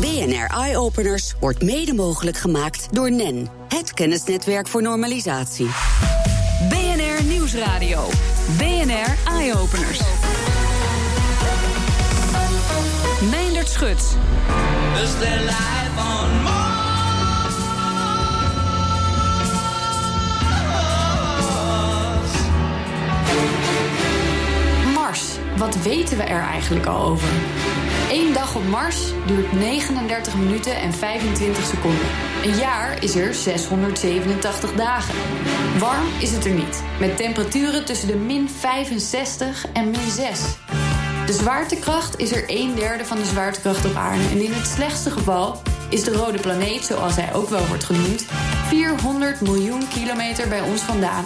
BNR Eye Openers wordt mede mogelijk gemaakt door NEN, het kennisnetwerk voor normalisatie. BNR Nieuwsradio. BNR Eye Openers. Meindert Schut. Is there life on Mars? Mars. Wat weten we er eigenlijk al over? Eén dag op Mars duurt 39 minuten en 25 seconden. Een jaar is er 687 dagen. Warm is het er niet, met temperaturen tussen de min 65 en min 6. De zwaartekracht is er een derde van de zwaartekracht op aarde. En in het slechtste geval is de rode planeet, zoals hij ook wel wordt genoemd, 400 miljoen kilometer bij ons vandaan.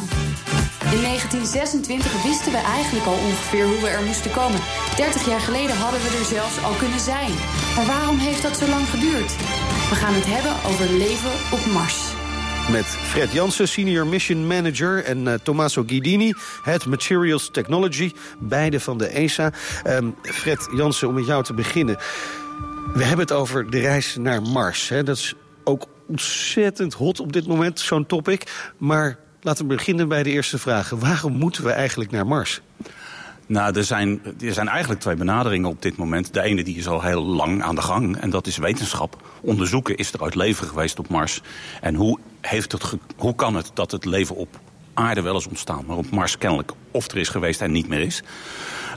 In 1926 wisten we eigenlijk al ongeveer hoe we er moesten komen. 30 jaar geleden hadden we er zelfs al kunnen zijn. Maar waarom heeft dat zo lang geduurd? We gaan het hebben over leven op Mars. Met Fred Jansen, Senior Mission Manager... en uh, Tommaso Guidini, Head Materials Technology, beide van de ESA. Um, Fred Jansen, om met jou te beginnen. We hebben het over de reis naar Mars. Hè? Dat is ook ontzettend hot op dit moment, zo'n topic. Maar laten we beginnen bij de eerste vraag. Waarom moeten we eigenlijk naar Mars? Nou, er zijn, er zijn eigenlijk twee benaderingen op dit moment. De ene die is al heel lang aan de gang en dat is wetenschap. Onderzoeken is er uit leven geweest op Mars. En hoe, heeft het hoe kan het dat het leven op aarde wel is ontstaan... maar op Mars kennelijk of er is geweest en niet meer is.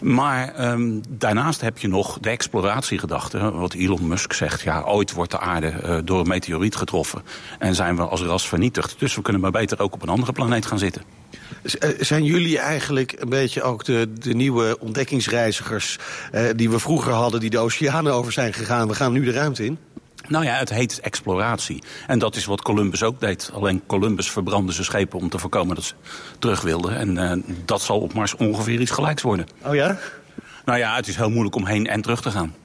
Maar um, daarnaast heb je nog de exploratiegedachte. Wat Elon Musk zegt, ja, ooit wordt de aarde uh, door een meteoriet getroffen... en zijn we als ras vernietigd. Dus we kunnen maar beter ook op een andere planeet gaan zitten. Zijn jullie eigenlijk een beetje ook de, de nieuwe ontdekkingsreizigers... Uh, die we vroeger hadden, die de oceanen over zijn gegaan? We gaan nu de ruimte in? Nou ja, het heet exploratie. En dat is wat Columbus ook deed. Alleen Columbus verbrandde zijn schepen om te voorkomen dat ze terug wilden. En uh, dat zal op Mars ongeveer iets gelijks worden. Oh ja? Nou ja, het is heel moeilijk om heen en terug te gaan.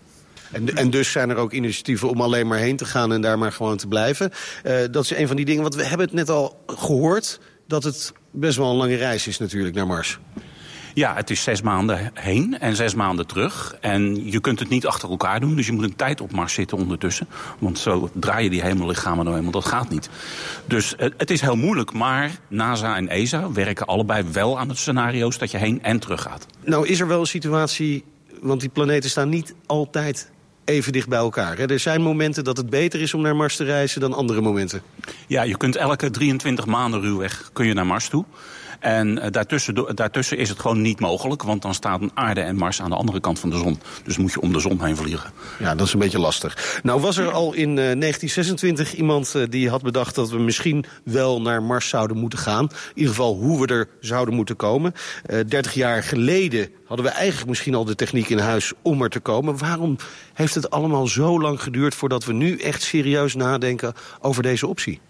En, en, dus zijn er ook initiatieven om alleen maar heen te gaan en daar maar gewoon te blijven. Uh, dat is een van die dingen, want we hebben het net al gehoord... dat het best wel een lange reis is natuurlijk naar Mars. Ja, het is zes maanden heen en zes maanden terug. En je kunt het niet achter elkaar doen, dus je moet een tijd op Mars zitten ondertussen. Want zo draai je die hemellichamen nou helemaal, dat gaat niet. Dus het is heel moeilijk, maar NASA en ESA werken allebei wel aan het scenario's... dat je heen en terug gaat. Nou is er wel een situatie, want die planeten staan niet altijd even dicht bij elkaar. Hè? Er zijn momenten dat het beter is om naar Mars te reizen dan andere momenten. Ja, je kunt elke 23 maanden ruwweg kun je naar Mars toe. En uh, daartussen, daartussen is het gewoon niet mogelijk. Want dan staan aarde en Mars aan de andere kant van de zon. Dus moet je om de zon heen vliegen. Ja, dat is een beetje lastig. Nou was er al in uh, 1926 iemand uh, die had bedacht... dat we misschien wel naar Mars zouden moeten gaan. In ieder geval hoe we er zouden moeten komen. 30 jaar geleden hadden we eigenlijk misschien al de techniek in huis om er te komen. Waarom heeft het allemaal zo lang geduurd... voordat we nu echt serieus nadenken over deze optie?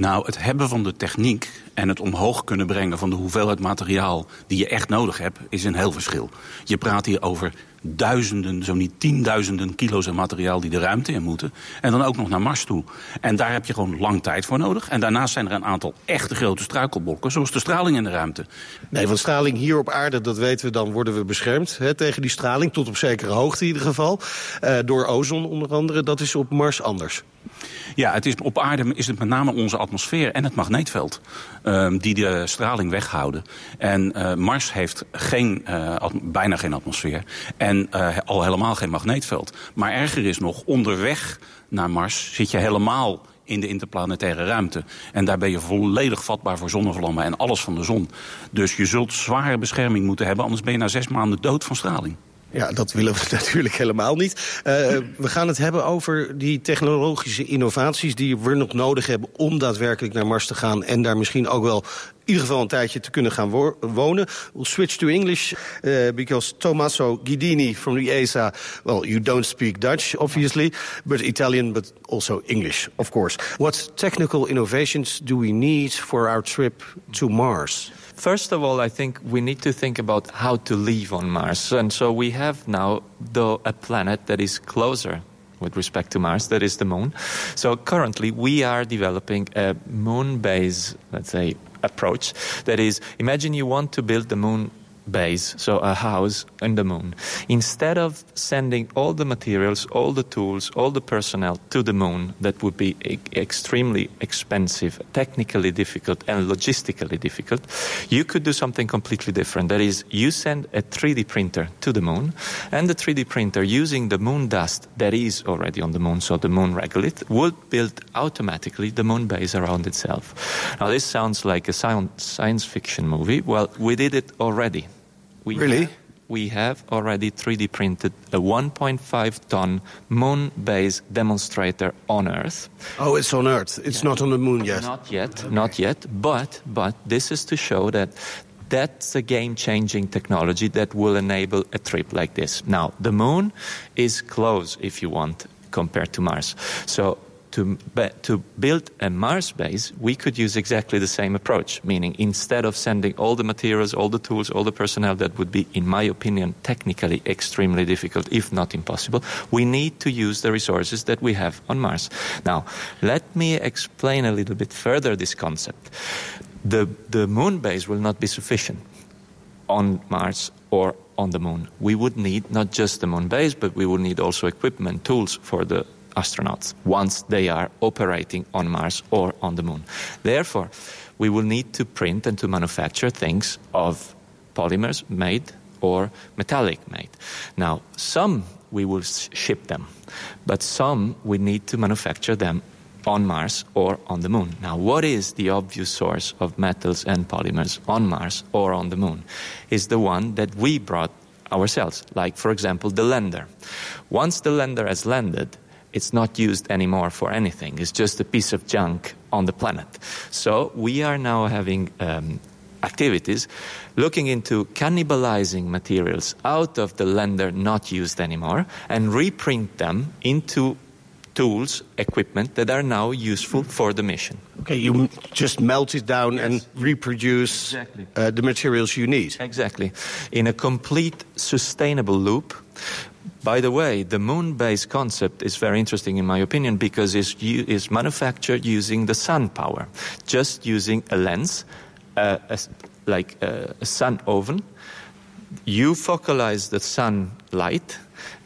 Nou, het hebben van de techniek en het omhoog kunnen brengen van de hoeveelheid materiaal die je echt nodig hebt, is een heel verschil. Je praat hier over duizenden, zo niet tienduizenden kilo's aan materiaal die de ruimte in moeten. En dan ook nog naar Mars toe. En daar heb je gewoon lang tijd voor nodig. En daarnaast zijn er een aantal echte grote struikelblokken, zoals de straling in de ruimte. Nee, want straling hier op aarde, dat weten we, dan worden we beschermd hè, tegen die straling. Tot op zekere hoogte in ieder geval. Uh, door ozon onder andere. Dat is op Mars anders. Ja, het is, op aarde is het met name onze atmosfeer en het magneetveld uh, die de straling weghouden. En uh, Mars heeft geen, uh, bijna geen atmosfeer en al helemaal geen magneetveld. Maar erger is nog, onderweg naar Mars zit je helemaal in de interplanetaire ruimte. En daar ben je volledig vatbaar voor zonnevlammen en alles van de zon. Dus je zult zware bescherming moeten hebben, anders ben je na zes maanden dood van straling. Ja, dat willen we natuurlijk helemaal niet. Uh, we gaan het hebben over die technologische innovaties... die we nog nodig hebben om daadwerkelijk naar Mars te gaan... en daar misschien ook wel ieder geval een tijdje te kunnen gaan wo wonen. We'll switch to English, uh, because Tommaso Guidini from the ESA... well, you don't speak Dutch, obviously, but Italian, but also English, of course. What technical innovations do we need for our trip to Mars? First of all, I think we need to think about how to live on Mars. And so we have now the, a planet that is closer with respect to Mars, that is the moon. So currently we are developing a moon-based, let's say, approach. That is, imagine you want to build the moon base, so a house in the moon. Instead of sending all the materials, all the tools, all the personnel to the moon, that would be e- extremely expensive, technically difficult, and logistically difficult, you could do something completely different. That is, you send a 3D printer to the moon, and the 3D printer, using the moon dust that is already on the moon, so the moon regolith, would build automatically the moon base around itself. Now, this sounds like a science fiction movie. Well, we did it already. We Really? have- we have already 3D printed a 1.5 ton moon base demonstrator on Earth. Oh, it's on Earth. It's not on the moon yet. Not yet, not yet. But but this is to show that that's a game-changing technology that will enable a trip like this. Now, the moon is close, if you want, compared to Mars. So. To, to build a Mars base, we could use exactly the same approach, meaning instead of sending all the materials, all the tools, all the personnel that would be, in my opinion, technically extremely difficult, if not impossible, we need to use the resources that we have on Mars. Now, let me explain a little bit further this concept. The, the moon base will not be sufficient on Mars or on the moon. We would need not just the moon base, but we would need also equipment, tools for the astronauts once they are operating on Mars or on the moon. Therefore, we will need to print and to manufacture things of polymers made or metallic made. Now, some we will ship them, but some we need to manufacture them on Mars or on the moon. Now, what is the obvious source of metals and polymers on Mars or on the moon? Is the one that we brought ourselves, like, for example, the lander. Once the lander has landed, it's not used anymore for anything. It's just a piece of junk on the planet. So we are now having um, activities looking into cannibalizing materials out of the lander not used anymore and reprint them into tools, equipment that are now useful for the mission. Okay, you just melt it down and reproduce Exactly. uh, the materials you need. Exactly. In a complete sustainable loop. By the way, the moon base concept is very interesting in my opinion because it's, it's manufactured using the sun power, just using a lens, uh, a like a, a sun oven. You focalize the sun light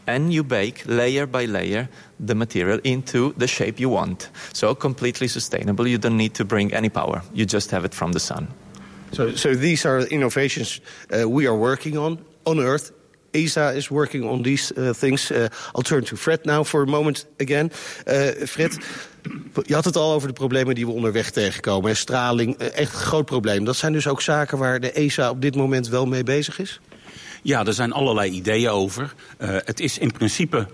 and you bake layer by layer the material into the shape you want. So completely sustainable. You don't need to bring any power. You just have it from the sun. So, so these are innovations uh, we are working on on Earth. ESA is working on these uh, things. Uh, I'll turn to Fred now for a moment again. Uh, Fred, je had het al over de problemen die we onderweg tegenkomen. Straling, eh, echt een groot probleem. Dat zijn dus ook zaken waar de ESA op dit moment wel mee bezig is? Ja, er zijn allerlei ideeën over. Eh, het is in principe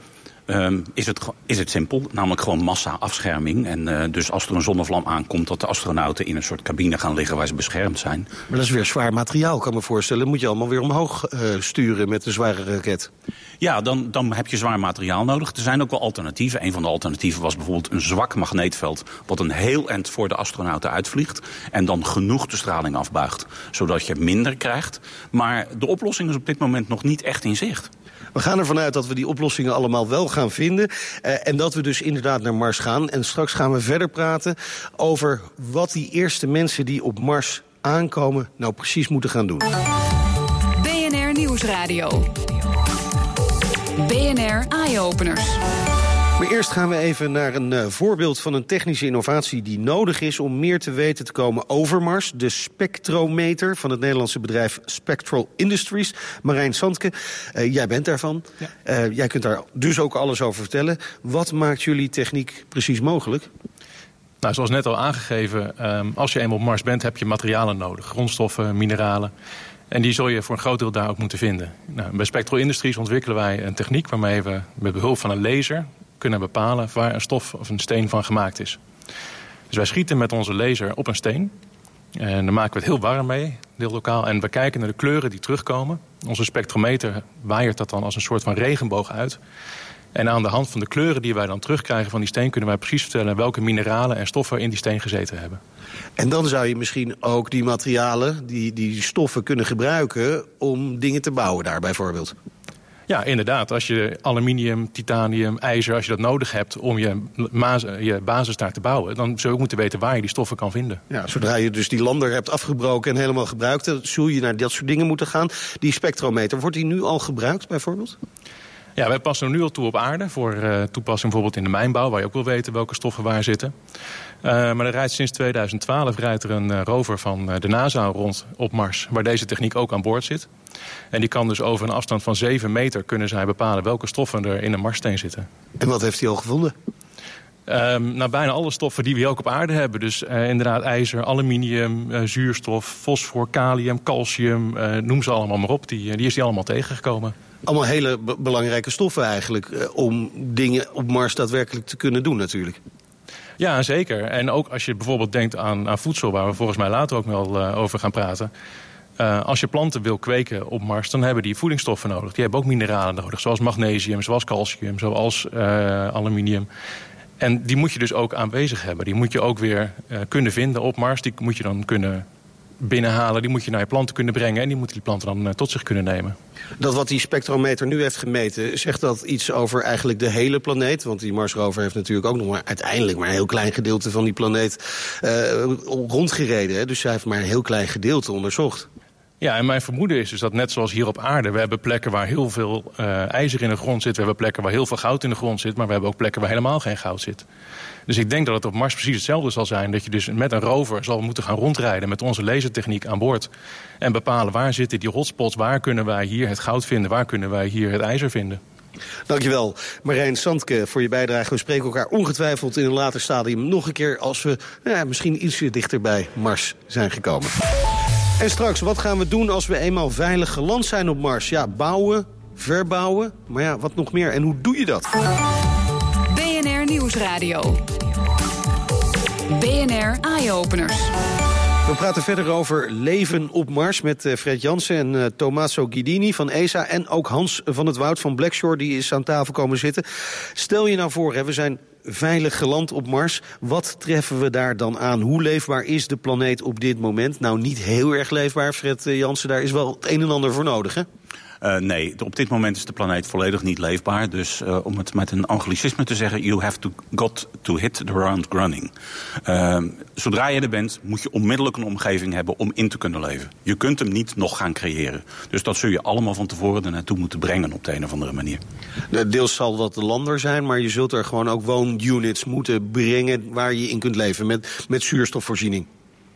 ehm, is, het, is het simpel, namelijk gewoon massa-afscherming. En eh, dus als er een zonnevlam aankomt, dat de astronauten in een soort cabine gaan liggen waar ze beschermd zijn. Maar dat is weer zwaar materiaal, kan ik me voorstellen. Moet je allemaal weer omhoog eh, sturen met een zware raket. Ja, dan, dan heb je zwaar materiaal nodig. Er zijn ook wel alternatieven. Een van de alternatieven was bijvoorbeeld een zwak magneetveld... wat een heel eind voor de astronauten uitvliegt... en dan genoeg de straling afbuigt, zodat je minder krijgt. Maar de oplossing is op dit moment nog niet echt in zicht. We gaan ervan uit dat we die oplossingen allemaal wel gaan vinden. eh, en dat we dus inderdaad naar Mars gaan. En straks gaan we verder praten over wat die eerste mensen die op Mars aankomen... nou precies moeten gaan doen. BNR Nieuwsradio. BNR Eye-Openers. Maar eerst gaan we even naar een eh, voorbeeld van een technische innovatie... die nodig is om meer te weten te komen over Mars. De spectrometer van het Nederlandse bedrijf Spectral Industries. Marijn Sandke, eh, jij bent daarvan. Eh, jij kunt daar dus ook alles over vertellen. Wat maakt jullie techniek precies mogelijk? Nou, zoals net al aangegeven, ehm, als je eenmaal op Mars bent, heb je materialen nodig. Grondstoffen, mineralen. En die zul je voor een groot deel daar ook moeten vinden. Nou, bij Spectral Industries ontwikkelen wij een techniek waarmee we met behulp van een laser kunnen bepalen waar een stof of een steen van gemaakt is. Dus wij schieten met onze laser op een steen. En dan maken we het heel warm mee, heel lokaal. En we kijken naar de kleuren die terugkomen. Onze spectrometer waaiert dat dan als een soort van regenboog uit. En aan de hand van de kleuren die wij dan terugkrijgen van die steen... kunnen wij precies vertellen welke mineralen en stoffen in die steen gezeten hebben. En dan zou je misschien ook die materialen, die, die stoffen kunnen gebruiken... om dingen te bouwen daar bijvoorbeeld. Ja, inderdaad. Als je aluminium, titanium, ijzer, als je dat nodig hebt om je, je basis daar te bouwen, dan zul je ook moeten weten waar je die stoffen kan vinden. Ja, zodra je dus die lander hebt afgebroken en helemaal gebruikt, dan zul je naar dat soort dingen moeten gaan. Die spectrometer, wordt die nu al gebruikt bijvoorbeeld? Ja, wij passen hem nu al toe op aarde. Voor uh, toepassing bijvoorbeeld in de mijnbouw, waar je ook wil weten welke stoffen waar zitten. Uh, maar er rijdt sinds 2012 rijdt er een uh, rover van de NASA rond op Mars, waar deze techniek ook aan boord zit. En die kan dus over een afstand van 7 meter kunnen zij bepalen welke stoffen er in een Marssteen zitten. En wat heeft hij al gevonden? Um, nou, bijna alle stoffen die we ook op aarde hebben. Dus uh, inderdaad ijzer, aluminium, uh, zuurstof, fosfor, kalium, calcium. Uh, noem ze allemaal maar op. Die, die is die allemaal tegengekomen. Allemaal hele belangrijke stoffen eigenlijk... om dingen op Mars daadwerkelijk te kunnen doen natuurlijk. Ja, zeker. En ook als je bijvoorbeeld denkt aan, aan voedsel... waar we volgens mij later ook wel over gaan praten... Uh, als je planten wil kweken op Mars, dan hebben die voedingsstoffen nodig. Die hebben ook mineralen nodig, zoals magnesium, zoals calcium, zoals uh, aluminium. En die moet je dus ook aanwezig hebben. Die moet je ook weer kunnen vinden op Mars. Die moet je dan kunnen binnenhalen. Die moet je naar je planten kunnen brengen. En die moeten die planten dan uh, tot zich kunnen nemen. Dat wat die spectrometer nu heeft gemeten... zegt dat iets over eigenlijk de hele planeet? Want die Mars-rover heeft natuurlijk ook nog maar uiteindelijk... maar een heel klein gedeelte van die planeet uh, rondgereden. Hè? Dus hij heeft maar een heel klein gedeelte onderzocht. Ja, en mijn vermoeden is dus dat net zoals hier op aarde... we hebben plekken waar heel veel uh, ijzer in de grond zit... we hebben plekken waar heel veel goud in de grond zit... maar we hebben ook plekken waar helemaal geen goud zit. Dus ik denk dat het op Mars precies hetzelfde zal zijn. Dat je dus met een rover zal moeten gaan rondrijden met onze lasertechniek aan boord. En bepalen waar zitten die hotspots, waar kunnen wij hier het goud vinden... waar kunnen wij hier het ijzer vinden. Dankjewel, Marijn Sandke, voor je bijdrage. We spreken elkaar ongetwijfeld in een later stadium nog een keer... als we nou misschien iets dichter bij Mars zijn gekomen. En straks, wat gaan we doen als we eenmaal veilig geland zijn op Mars? Ja, bouwen, verbouwen, maar ja, wat nog meer? En hoe doe je dat? Nieuwsradio. BNR Eye-Openers. We praten verder over leven op Mars met uh, Fred Jansen en uh, Tommaso Guidini van ESA... en ook Hans van het Woud van Blackshore, die is aan tafel komen zitten. Stel je nou voor, hè, we zijn veilig geland op Mars. Wat treffen we daar dan aan? Hoe leefbaar is de planeet op dit moment? Nou, niet heel erg leefbaar, Fred Jansen. Daar is wel het een en ander voor nodig, hè? Uh, nee, op dit moment is de planeet volledig niet leefbaar. Dus uh, om het met een anglicisme te zeggen... you have to got to hit the ground running. Uh, zodra je er bent, moet je onmiddellijk een omgeving hebben... om in te kunnen leven. Je kunt hem niet nog gaan creëren. Dus dat zul je allemaal van tevoren er naartoe moeten brengen... op de een of andere manier. Deels zal dat de lander zijn... maar je zult er gewoon ook woonunits moeten brengen... waar je in kunt leven met, met zuurstofvoorziening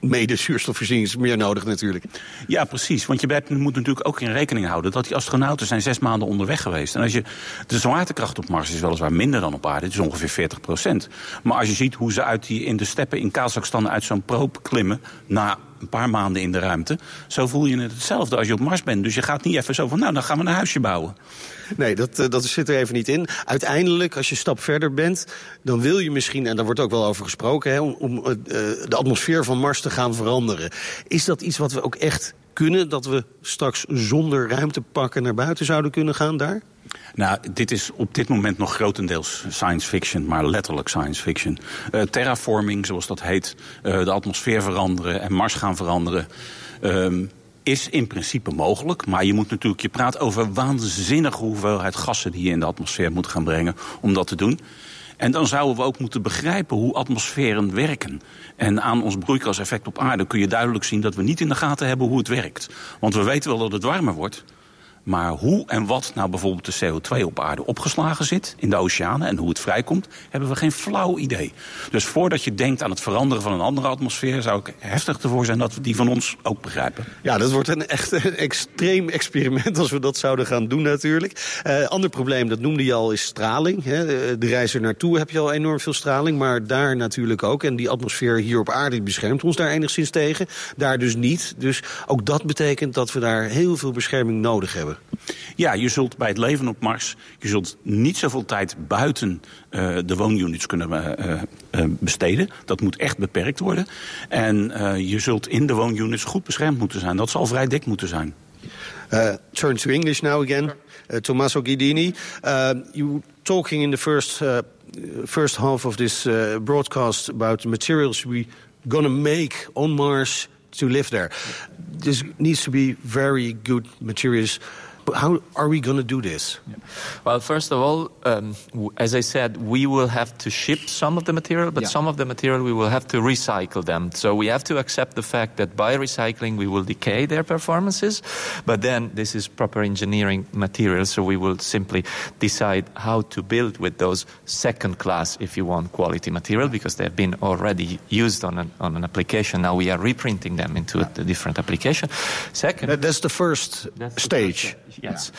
mede zuurstofvoorziening is meer nodig natuurlijk. Ja, precies. Want je moet natuurlijk ook in rekening houden... dat die astronauten zijn zes maanden onderweg geweest. En als je, de zwaartekracht op Mars is weliswaar minder dan op aarde. Het is ongeveer 40 procent. Maar als je ziet hoe ze uit die, in de steppen in Kazachstan uit zo'n proop klimmen... na een paar maanden in de ruimte... zo voel je het hetzelfde als je op Mars bent. Dus je gaat niet even zo van, nou, dan gaan we een huisje bouwen. Nee, dat, eh, dat zit er even niet in. Uiteindelijk, als je een stap verder bent, dan wil je misschien... en daar wordt ook wel over gesproken, hè, om, om uh, de atmosfeer van Mars te gaan veranderen. Is dat iets wat we ook echt kunnen? Dat we straks zonder ruimtepakken naar buiten zouden kunnen gaan daar? Nou, dit is op dit moment nog grotendeels science fiction, maar letterlijk science fiction. Uh, terraforming, zoals dat heet, uh, de atmosfeer veranderen en Mars gaan veranderen... Um, is in principe mogelijk. Maar je moet natuurlijk, je praat over waanzinnige hoeveelheid gassen die je in de atmosfeer moet gaan brengen om dat te doen. En dan zouden we ook moeten begrijpen hoe atmosferen werken. En aan ons broeikaseffect op aarde kun je duidelijk zien dat we niet in de gaten hebben hoe het werkt. Want we weten wel dat het warmer wordt. Maar hoe en wat nou bijvoorbeeld de CO2 op aarde opgeslagen zit in de oceanen en hoe het vrijkomt, hebben we geen flauw idee. Dus voordat je denkt aan het veranderen van een andere atmosfeer, zou ik heftig ervoor zijn dat we die van ons ook begrijpen. Ja, dat wordt een echt een extreem experiment als we dat zouden gaan doen natuurlijk. Uh, ander probleem, dat noemde je al, is straling. Hè. De reis er naartoe heb je al enorm veel straling, maar daar natuurlijk ook. En die atmosfeer hier op aarde beschermt ons daar enigszins tegen. Daar dus niet. Dus ook dat betekent dat we daar heel veel bescherming nodig hebben. Ja, je zult bij het leven op Mars... je zult niet zoveel tijd buiten uh, de woonunits kunnen uh, uh, besteden. Dat moet echt beperkt worden. En je zult in de woonunits goed beschermd moeten zijn. Dat zal vrij dik moeten zijn. Uh, turn to English now again. Uh, Tommaso Guidini, uh, you talking in the first, uh, first half of this uh, broadcast about the materials we gonna make on Mars to live there. This needs to be very good materials How are we going to do this? Well, first of all, um, as I said, we will have to ship some of the material, but Yeah. some of the material we will have to recycle them. So we have to accept the fact that by recycling we will decay their performances, but then this is proper engineering material, so we will simply decide how to build with those second class, if you want, quality material, because they have been already used on an, on an application. Now we are reprinting them into a different application. Second, That- That's the first that's the stage. first Yes.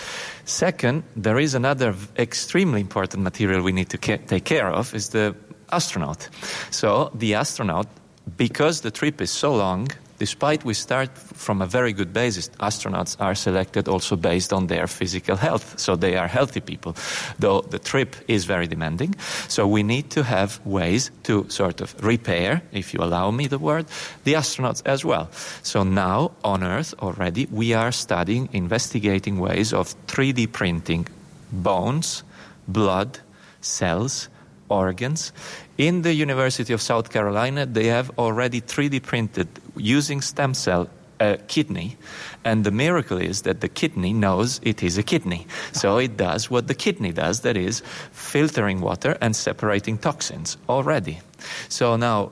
Second, there is another extremely important material we need to ca- take care of is the astronaut. So the astronaut, because the trip is so long, despite we start from a very good basis, astronauts are selected also based on their physical health. So they are healthy people, though the trip is very demanding. So we need to have ways to sort of repair, if you allow me the word, the astronauts as well. So now on Earth already we are studying, investigating ways of 3D printing bones, blood, cells, organs. In the University of South Carolina, they have already 3D printed using stem cell a kidney. And the miracle is that the kidney knows it is a kidney. So it does what the kidney does, that is, filtering water and separating toxins already. So now,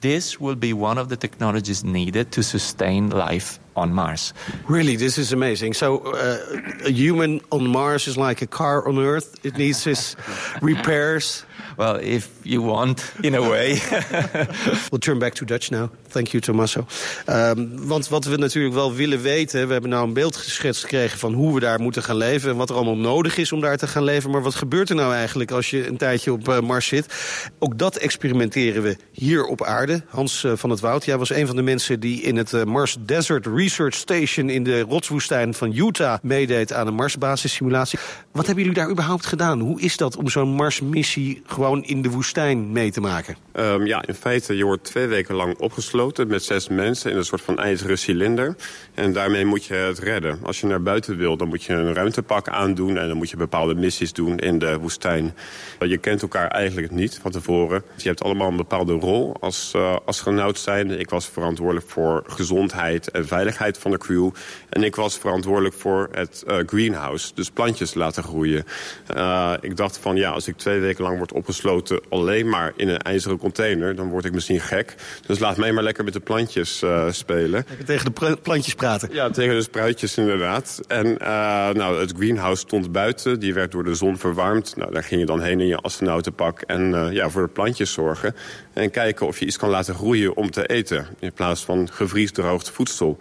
this will be one of the technologies needed to sustain life on Mars. Really, this is amazing. So, uh, a human on Mars is like a car on Earth. It needs its repairs. Well, if you want, in a way. We'll turn back to Dutch now. Thank you, Tommaso. Um, want wat we natuurlijk wel willen weten... we hebben nou een beeld geschetst gekregen van hoe we daar moeten gaan leven... en wat er allemaal nodig is om daar te gaan leven. Maar wat gebeurt er nou eigenlijk als je een tijdje op eh, Mars zit? Ook dat experimenteren we hier op aarde. Hans eh, van het Woud, jij was een van de mensen... die in het eh, Mars Desert Research Station... in de rotswoestijn van Utah meedeed aan een Marsbasissimulatie. Wat hebben jullie daar überhaupt gedaan? Hoe is dat om zo'n Marsmissie gewoon in de woestijn mee te maken? Ehm, ja, in feite, je wordt twee weken lang opgesloten met zes mensen in een soort van ijzeren cilinder. En daarmee moet je het redden. Als je naar buiten wil, dan moet je een ruimtepak aandoen... en dan moet je bepaalde missies doen in de woestijn. Je kent elkaar eigenlijk niet van tevoren. Je hebt allemaal een bepaalde rol als uh, astronaut zijnde. Ik was verantwoordelijk voor gezondheid en veiligheid van de crew. En ik was verantwoordelijk voor het uh, greenhouse, dus plantjes laten groeien. Uh, ik dacht van, ja, als ik twee weken lang word opgesloten... alleen maar in een ijzeren container, dan word ik misschien gek. Dus laat mij maar lekker met de plantjes uh, spelen. Lekker tegen de plantjes praten. Ja, tegen de spruitjes inderdaad. En uh, nou, het greenhouse stond buiten. Die werd door de zon verwarmd. Nou, daar ging je dan heen in je astronautenpak. En uh, ja, voor de plantjes zorgen. En kijken of je iets kan laten groeien om te eten. In plaats van gevriesdroogd voedsel.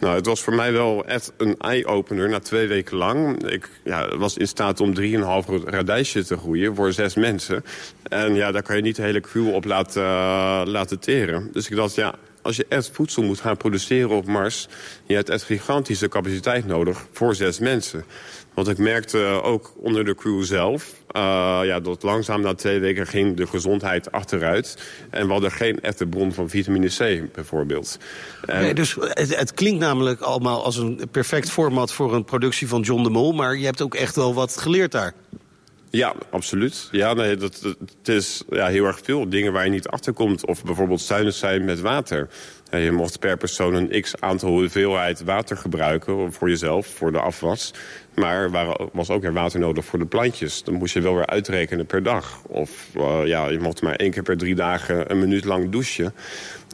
Nou, het was voor mij wel echt een eye-opener na twee weken lang. Ik ja, was in staat om 3,5 radijsje te groeien voor zes mensen. En ja, daar kan je niet de hele crew op laten, uh, laten teren. Dus ik dacht, ja, als je echt voedsel moet gaan produceren op Mars... je hebt echt gigantische capaciteit nodig voor zes mensen. Want ik merkte ook onder de crew zelf... Uh, ja, dat langzaam na twee weken ging de gezondheid achteruit. En we hadden geen echte bron van vitamine C, bijvoorbeeld. Nee, dus het, het, klinkt namelijk allemaal als een perfect format... voor een productie van John de Mol. Maar je hebt ook echt wel wat geleerd daar. Ja, absoluut. Ja, nee, dat, het is ja, heel erg veel dingen waar je niet achter komt. Of bijvoorbeeld zuinig zijn met water. Je mocht per persoon een x-aantal hoeveelheid water gebruiken... voor jezelf, voor de afwas. Maar er was ook weer water nodig voor de plantjes. Dan moest je wel weer uitrekenen per dag. Of uh, ja, je mocht maar één keer per drie dagen een minuut lang douchen.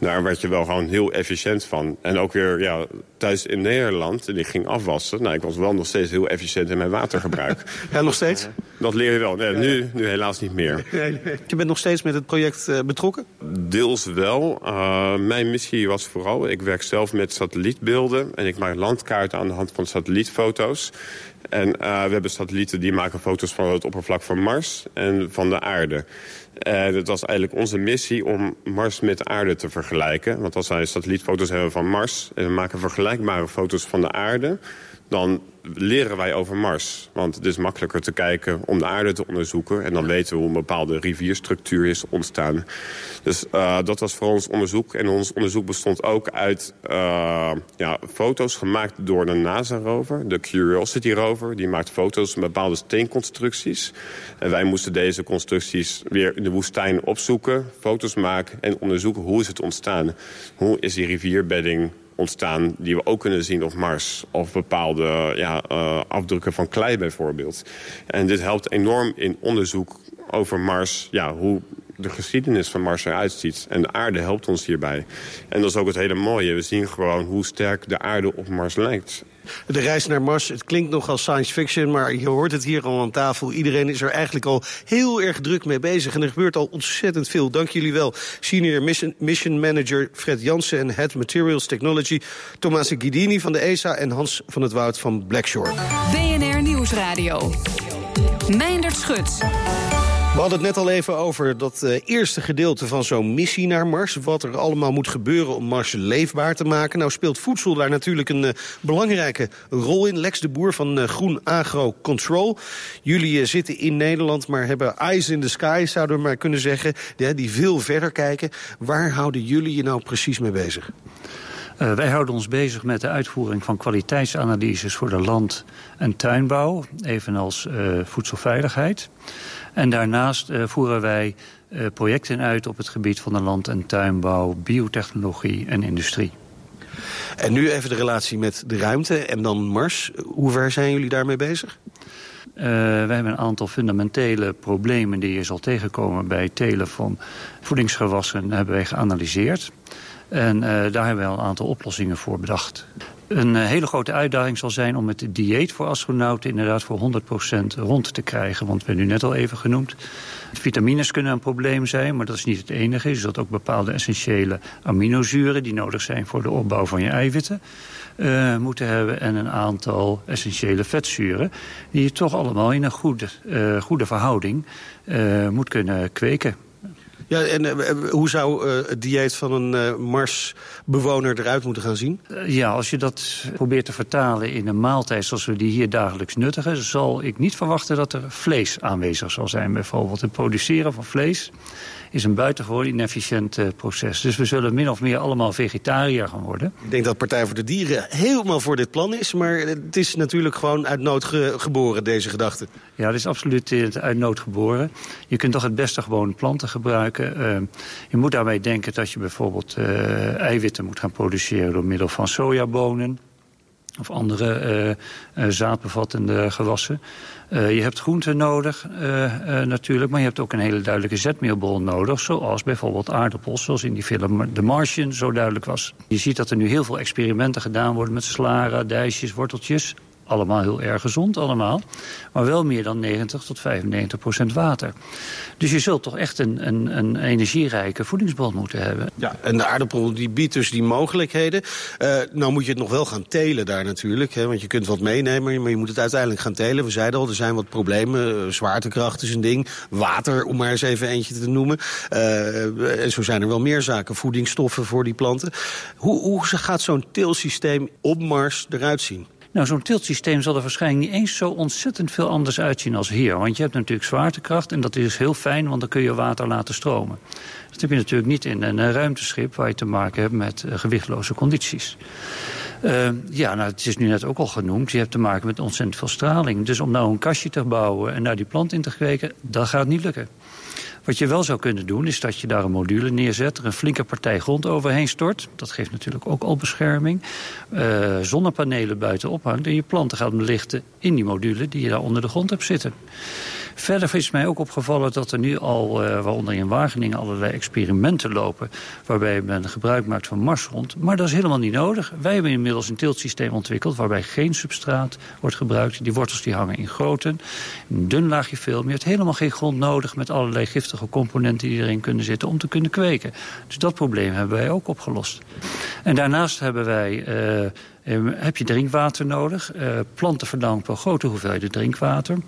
Daar werd je wel gewoon heel efficiënt van. En ook weer ja, thuis in Nederland, en ik ging afwassen. Nou, ik was wel nog steeds heel efficiënt in mijn watergebruik. ja, nog steeds? Dat leer je wel. Nee, nu, nu helaas niet meer. Je bent nog steeds met het project uh, betrokken? Deels wel. Uh, mijn missie was vooral... Ik werk zelf met satellietbeelden. En ik maak landkaarten aan de hand van satellietfoto's. En uh, we hebben satellieten die maken foto's van het oppervlak van Mars en van de aarde. En het was eigenlijk onze missie om Mars met de aarde te vergelijken. Want als wij satellietfoto's hebben van Mars... en we maken vergelijkbare foto's van de aarde... dan leren wij over Mars. Want het is makkelijker te kijken om de aarde te onderzoeken. En dan weten we hoe een bepaalde rivierstructuur is ontstaan. Dus uh, dat was voor ons onderzoek. En ons onderzoek bestond ook uit uh, ja, foto's gemaakt door de NASA-rover. De Curiosity rover. Die maakt foto's van bepaalde steenconstructies. En wij moesten deze constructies weer in de woestijn opzoeken. Foto's maken en onderzoeken hoe is het ontstaan. Hoe is die rivierbedding ontstaan die we ook kunnen zien op Mars. Of bepaalde ja, uh, afdrukken van klei bijvoorbeeld. En dit helpt enorm in onderzoek over Mars, ja, hoe de geschiedenis van Mars eruit ziet. En de aarde helpt ons hierbij. En dat is ook het hele mooie. We zien gewoon hoe sterk de aarde op Mars lijkt. De reis naar Mars, het klinkt nog als science fiction... maar je hoort het hier al aan tafel. Iedereen is er eigenlijk al heel erg druk mee bezig. En er gebeurt al ontzettend veel. Dank jullie wel. Senior Mission, Manager Fred Jansen en Head Materials Technology... Tommaso Guidini van de ESA en Hans van het Woud van Blackshore. BNR Nieuwsradio. Meindert Schut. We hadden het net al even over dat uh, eerste gedeelte van zo'n missie naar Mars. Wat er allemaal moet gebeuren om Mars leefbaar te maken. Nou speelt voedsel daar natuurlijk een uh, belangrijke rol in. Lex de Boer van uh, Groen Agro Control. Jullie zitten in Nederland, maar hebben eyes in the sky, zouden we maar kunnen zeggen. Die, veel verder kijken. Waar houden jullie je nou precies mee bezig? Wij houden ons bezig met de uitvoering van kwaliteitsanalyses voor de land- en tuinbouw, evenals voedselveiligheid. En daarnaast uh, voeren wij projecten uit op het gebied van de land- en tuinbouw, biotechnologie en industrie. En nu even de relatie met de ruimte en dan Mars. Hoe ver zijn jullie daarmee bezig? Uh, wij hebben een aantal fundamentele problemen die je zal tegenkomen bij telen van voedingsgewassen hebben wij geanalyseerd. En uh, daar hebben we al een aantal oplossingen voor bedacht. Een uh, hele grote uitdaging zal zijn om het dieet voor astronauten inderdaad voor 100% rond te krijgen. Want we hebben nu net al even genoemd. Vitamines kunnen een probleem zijn, maar dat is niet het enige. Je zult ook bepaalde essentiële aminozuren die nodig zijn voor de opbouw van je eiwitten. Uh, moeten hebben en een aantal essentiële vetzuren... die je toch allemaal in een goede, goede verhouding moet kunnen kweken. Ja, en uh, hoe zou uh, het dieet van een Marsbewoner eruit moeten gaan zien? ja, als je dat probeert te vertalen in een maaltijd zoals we die hier dagelijks nuttigen... zal ik niet verwachten dat er vlees aanwezig zal zijn. Bijvoorbeeld het produceren van vlees is een buitengewoon inefficiënt uh, proces. Dus we zullen min of meer allemaal vegetariër gaan worden. Ik denk dat Partij voor de Dieren helemaal voor dit plan is... maar het is natuurlijk gewoon uit nood ge geboren, deze gedachte. Ja, het is absoluut uit nood geboren. Je kunt toch het beste gewoon planten gebruiken. Uh, je moet daarbij denken dat je bijvoorbeeld uh, eiwitten moet gaan produceren... door middel van sojabonen of andere uh, uh, zaadbevattende gewassen. Uh, je hebt groenten nodig natuurlijk, maar je hebt ook een hele duidelijke zetmeelbron nodig. Zoals bijvoorbeeld aardappels, zoals in die film The Martian zo duidelijk was. Je ziet dat er nu heel veel experimenten gedaan worden met sla, radijsjes, worteltjes allemaal heel erg gezond allemaal. Maar wel meer dan 90 tot 95 procent water. Dus je zult toch echt een, een, een energierijke voedingsbron moeten hebben. Ja, en de aardappel die biedt dus die mogelijkheden. Uh, nou moet je het nog wel gaan telen daar natuurlijk. Hè, want je kunt wat meenemen, maar je moet het uiteindelijk gaan telen. We zeiden al, er zijn wat problemen. Zwaartekracht is een ding. Water, om maar eens even eentje te noemen. Uh, en zo zijn er wel meer zaken. Voedingsstoffen voor die planten. Hoe, hoe gaat zo'n teelsysteem op Mars eruit zien? Nou, zo'n tiltsysteem zal er waarschijnlijk niet eens zo ontzettend veel anders uitzien als hier. Want je hebt natuurlijk zwaartekracht en dat is heel fijn, want dan kun je water laten stromen. Dat heb je natuurlijk niet in een ruimteschip waar je te maken hebt met uh, gewichtloze condities. Uh, ja, nou, het is nu net ook al genoemd. Je hebt te maken met ontzettend veel straling. Dus om nou een kastje te bouwen en daar die plant in te kweken, dat gaat niet lukken. Wat je wel zou kunnen doen, is dat je daar een module neerzet... er een flinke partij grond overheen stort. Dat geeft natuurlijk ook al bescherming. Uh, zonnepanelen buiten ophangt en je planten gaat belichten in die module... die je daar onder de grond hebt zitten. Verder is mij ook opgevallen dat er nu al, uh, waaronder in Wageningen, allerlei experimenten lopen. Waarbij men gebruik maakt van marsgrond. Maar dat is helemaal niet nodig. Wij hebben inmiddels een teeltsysteem ontwikkeld waarbij geen substraat wordt gebruikt. Die wortels die hangen in groten. Een dun laagje film. Je hebt helemaal geen grond nodig met allerlei giftige componenten die erin kunnen zitten om te kunnen kweken. Dus dat probleem hebben wij ook opgelost. En daarnaast hebben wij. Uh, heb je drinkwater nodig. Uh, planten verdanken grote hoeveelheden drinkwater.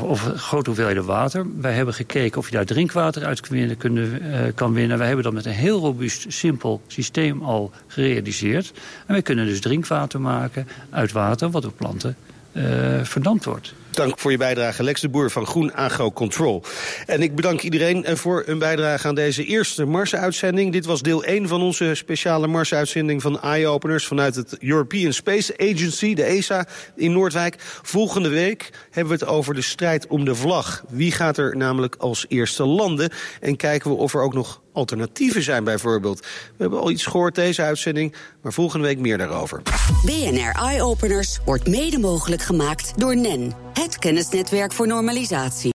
Of grote hoeveelheden water. Wij hebben gekeken of je daar drinkwater uit uh, kan winnen. Wij hebben dat met een heel robuust, simpel systeem al gerealiseerd. En wij kunnen dus drinkwater maken uit water wat door planten verdampt wordt. Dank voor je bijdrage, Lex de Boer van Groen Agro Control. En ik bedank iedereen eh, voor een bijdrage aan deze eerste Mars-uitzending. Dit was deel 1 van onze speciale Mars-uitzending van Eye Openers... vanuit het European Space Agency, de ESA, in Noordwijk. Volgende week hebben we het over de strijd om de vlag. Wie gaat er namelijk als eerste landen? En kijken we of er ook nog alternatieven zijn bijvoorbeeld. We hebben al iets gehoord deze uitzending, maar volgende week meer daarover. BNR Eye Openers wordt mede mogelijk gemaakt door NEN, het kennisnetwerk voor normalisatie.